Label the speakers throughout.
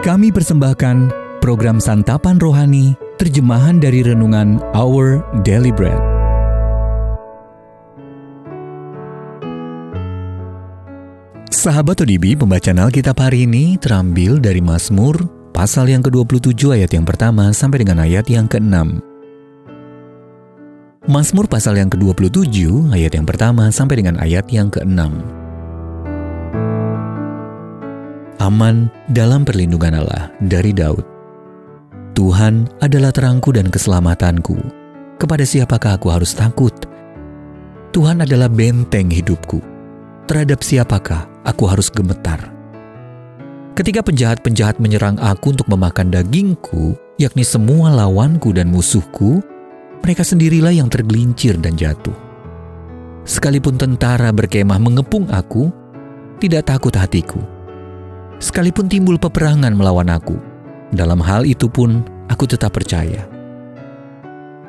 Speaker 1: Kami persembahkan program Santapan Rohani, terjemahan dari Renungan Our Daily Bread. Sahabat ODB, pembacaan Alkitab hari ini terambil dari Mazmur pasal yang ke-27 ayat yang pertama sampai dengan ayat yang ke-6. Mazmur pasal yang ke-27 ayat yang pertama sampai dengan ayat yang ke-6 aman dalam perlindungan Allah dari Daud. Tuhan adalah terangku dan keselamatanku. Kepada siapakah aku harus takut? Tuhan adalah benteng hidupku. Terhadap siapakah aku harus gemetar? Ketika penjahat-penjahat menyerang aku untuk memakan dagingku, yakni semua lawanku dan musuhku, mereka sendirilah yang tergelincir dan jatuh. Sekalipun tentara berkemah mengepung aku, tidak takut hatiku sekalipun timbul peperangan melawan aku. Dalam hal itu pun aku tetap percaya.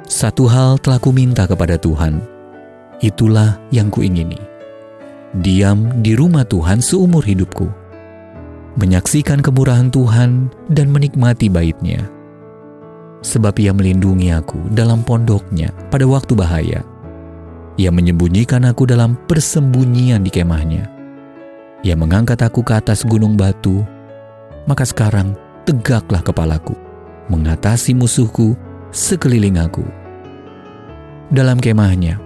Speaker 1: Satu hal telah kuminta kepada Tuhan, itulah yang kuingini. Diam di rumah Tuhan seumur hidupku, menyaksikan kemurahan Tuhan dan menikmati baitnya. Sebab ia melindungi aku dalam pondoknya pada waktu bahaya. Ia menyembunyikan aku dalam persembunyian di kemahnya ia mengangkat aku ke atas gunung batu, maka sekarang tegaklah kepalaku, mengatasi musuhku sekeliling aku. Dalam kemahnya,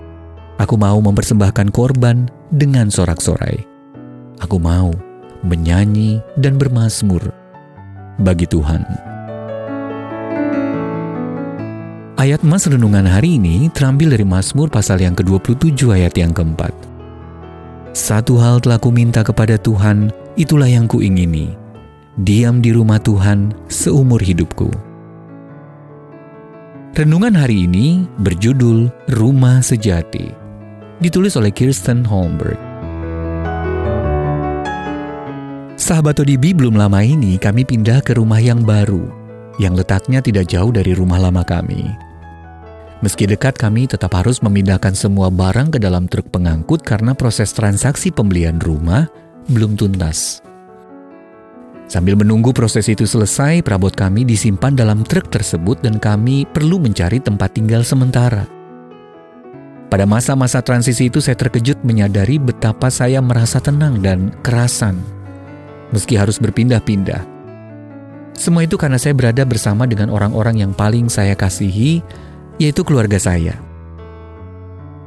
Speaker 1: aku mau mempersembahkan korban dengan sorak-sorai. Aku mau menyanyi dan bermasmur bagi Tuhan. Ayat Mas Renungan hari ini terambil dari Mazmur pasal yang ke-27 ayat yang keempat. Satu hal telah kuminta kepada Tuhan, itulah yang kuingini. Diam di rumah Tuhan seumur hidupku. Renungan hari ini berjudul Rumah Sejati. Ditulis oleh Kirsten Holmberg. Sahabat ODB belum lama ini kami pindah ke rumah yang baru, yang letaknya tidak jauh dari rumah lama kami. Meski dekat, kami tetap harus memindahkan semua barang ke dalam truk pengangkut karena proses transaksi pembelian rumah belum tuntas. Sambil menunggu proses itu selesai, perabot kami disimpan dalam truk tersebut dan kami perlu mencari tempat tinggal sementara. Pada masa-masa transisi itu saya terkejut menyadari betapa saya merasa tenang dan kerasan, meski harus berpindah-pindah. Semua itu karena saya berada bersama dengan orang-orang yang paling saya kasihi yaitu keluarga saya.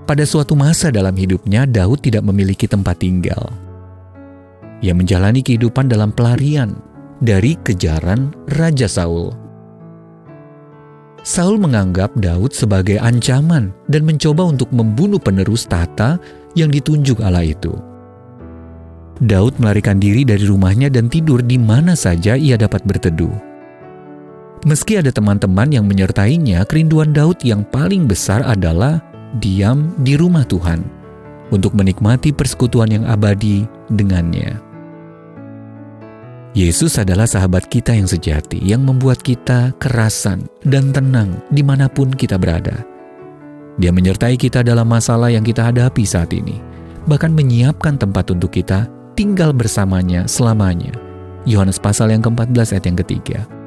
Speaker 1: Pada suatu masa dalam hidupnya, Daud tidak memiliki tempat tinggal. Ia menjalani kehidupan dalam pelarian dari kejaran Raja Saul. Saul menganggap Daud sebagai ancaman dan mencoba untuk membunuh penerus tata yang ditunjuk Allah itu. Daud melarikan diri dari rumahnya dan tidur di mana saja ia dapat berteduh. Meski ada teman-teman yang menyertainya, kerinduan Daud yang paling besar adalah diam di rumah Tuhan untuk menikmati persekutuan yang abadi dengannya. Yesus adalah sahabat kita yang sejati, yang membuat kita kerasan dan tenang di mana pun kita berada. Dia menyertai kita dalam masalah yang kita hadapi saat ini, bahkan menyiapkan tempat untuk kita tinggal bersamanya selamanya. Yohanes pasal yang ke-14 ayat yang ketiga.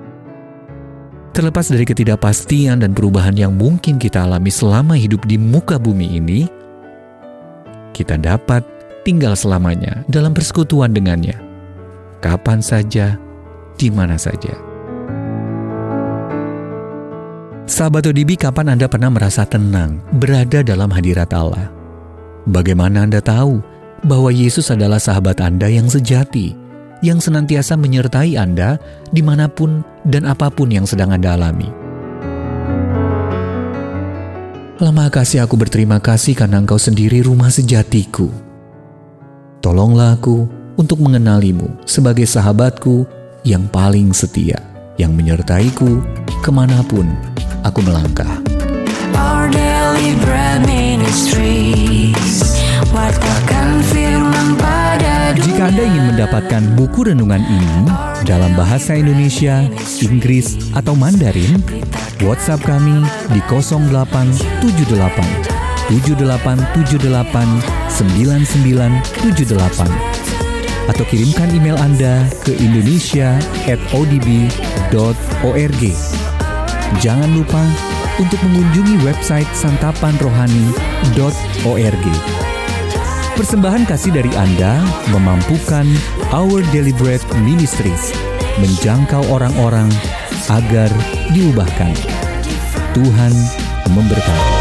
Speaker 1: Terlepas dari ketidakpastian dan perubahan yang mungkin kita alami selama hidup di muka bumi ini, kita dapat tinggal selamanya dalam persekutuan dengannya, kapan saja, di mana saja. Sahabat ODB, kapan Anda pernah merasa tenang berada dalam hadirat Allah? Bagaimana Anda tahu bahwa Yesus adalah sahabat Anda yang sejati, yang senantiasa menyertai Anda di mana pun dan apa pun yang sedang Anda alami. Lama kasih aku berterima kasih karena engkau sendiri rumah sejatiku. Tolonglah aku untuk mengenalimu sebagai sahabatku yang paling setia, yang menyertaiku ke mana pun aku melangkah. Our daily bread buku renungan ini dalam bahasa Indonesia, Inggris, atau Mandarin, WhatsApp kami di 0878 7878 9978 atau kirimkan email Anda ke indonesia@odb.org. Jangan lupa untuk mengunjungi website santapanrohani.org. Persembahan kasih dari Anda memampukan Our Deliberate Ministries menjangkau orang-orang agar diubahkan. Tuhan memberkati.